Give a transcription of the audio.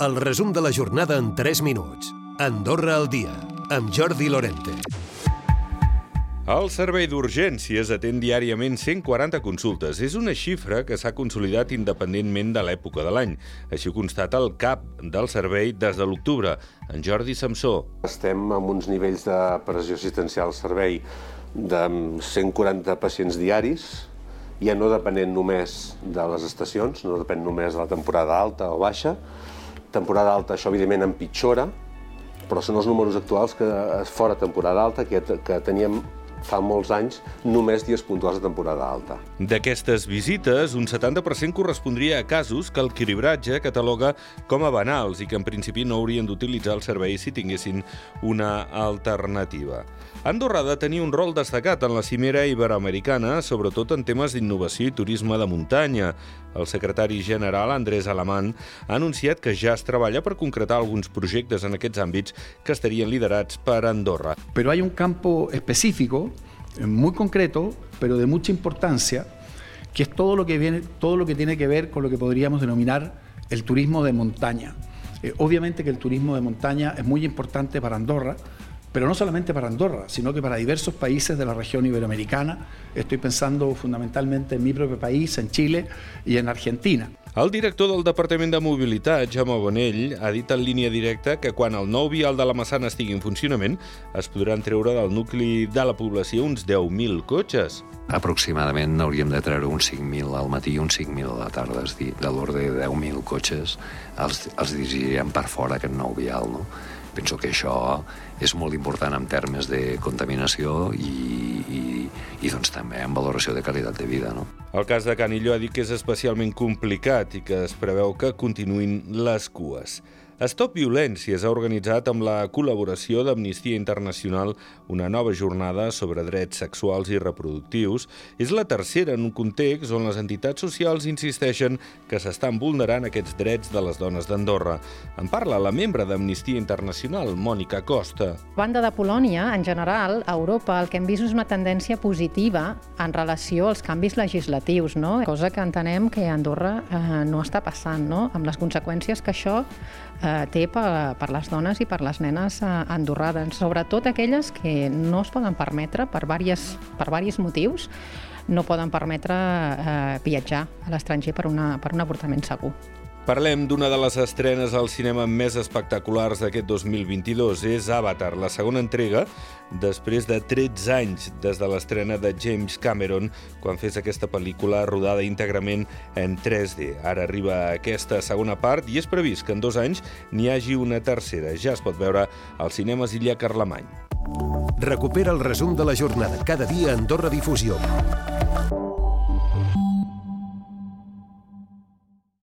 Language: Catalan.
El resum de la jornada en 3 minuts. Andorra al dia, amb Jordi Lorente. El servei d'urgències atén diàriament 140 consultes. És una xifra que s'ha consolidat independentment de l'època de l'any. Així ho constata el cap del servei des de l'octubre, en Jordi Samsó. Estem amb uns nivells de pressió assistencial al servei de 140 pacients diaris, ja no depenent només de les estacions, no depèn només de la temporada alta o baixa. Temporada alta, això evidentment empitjora, però són els números actuals que fora temporada alta que, que teníem fa molts anys només dies puntuals de temporada alta. D'aquestes visites, un 70% correspondria a casos que el cribratge cataloga com a banals i que en principi no haurien d'utilitzar el servei si tinguessin una alternativa. Andorra ha de tenir un rol destacat en la cimera iberoamericana, sobretot en temes d'innovació i turisme de muntanya. El secretari general, Andrés Alamán, ha anunciat que ja es treballa per concretar alguns projectes en aquests àmbits que estarien liderats per Andorra. Però hi ha un campo específico muy concreto, pero de mucha importancia, que es todo lo que, viene, todo lo que tiene que ver con lo que podríamos denominar el turismo de montaña. Eh, obviamente que el turismo de montaña es muy importante para Andorra, pero no solamente para Andorra, sino que para diversos países de la región iberoamericana. Estoy pensando fundamentalmente en mi propio país, en Chile y en Argentina. El director del Departament de Mobilitat, Jaume Bonell, ha dit en línia directa que quan el nou vial de la Massana estigui en funcionament es podran treure del nucli de la població uns 10.000 cotxes. Aproximadament hauríem de treure uns 5.000 al matí i uns 5.000 a la tarda, és dir, de l'ordre de 10.000 cotxes els, els dirigirem per fora aquest nou vial, no? Penso que això és molt important en termes de contaminació i, i, i doncs també en valoració de qualitat de vida. No? El cas de Canillo ha dit que és especialment complicat i que es preveu que continuïn les cues. Stop Violències ha organitzat amb la col·laboració d'Amnistia Internacional una nova jornada sobre drets sexuals i reproductius. És la tercera en un context on les entitats socials insisteixen que s'estan vulnerant aquests drets de les dones d'Andorra. En parla la membre d'Amnistia Internacional, Mònica Costa. Banda de Polònia, en general, a Europa el que hem vist és una tendència positiva en relació als canvis legislatius, no? cosa que entenem que a Andorra eh, no està passant, no? amb les conseqüències que això eh, eh, té per, per les dones i per les nenes eh, sobretot aquelles que no es poden permetre per diversos per diversos motius no poden permetre eh, viatjar a l'estranger per, una, per un avortament segur. Parlem d'una de les estrenes al cinema més espectaculars d'aquest 2022. És Avatar, la segona entrega, després de 13 anys des de l'estrena de James Cameron, quan fes aquesta pel·lícula rodada íntegrament en 3D. Ara arriba aquesta segona part i és previst que en dos anys n'hi hagi una tercera. Ja es pot veure als cinemes Illa Carlemany. Recupera el resum de la jornada cada dia a Andorra Difusió.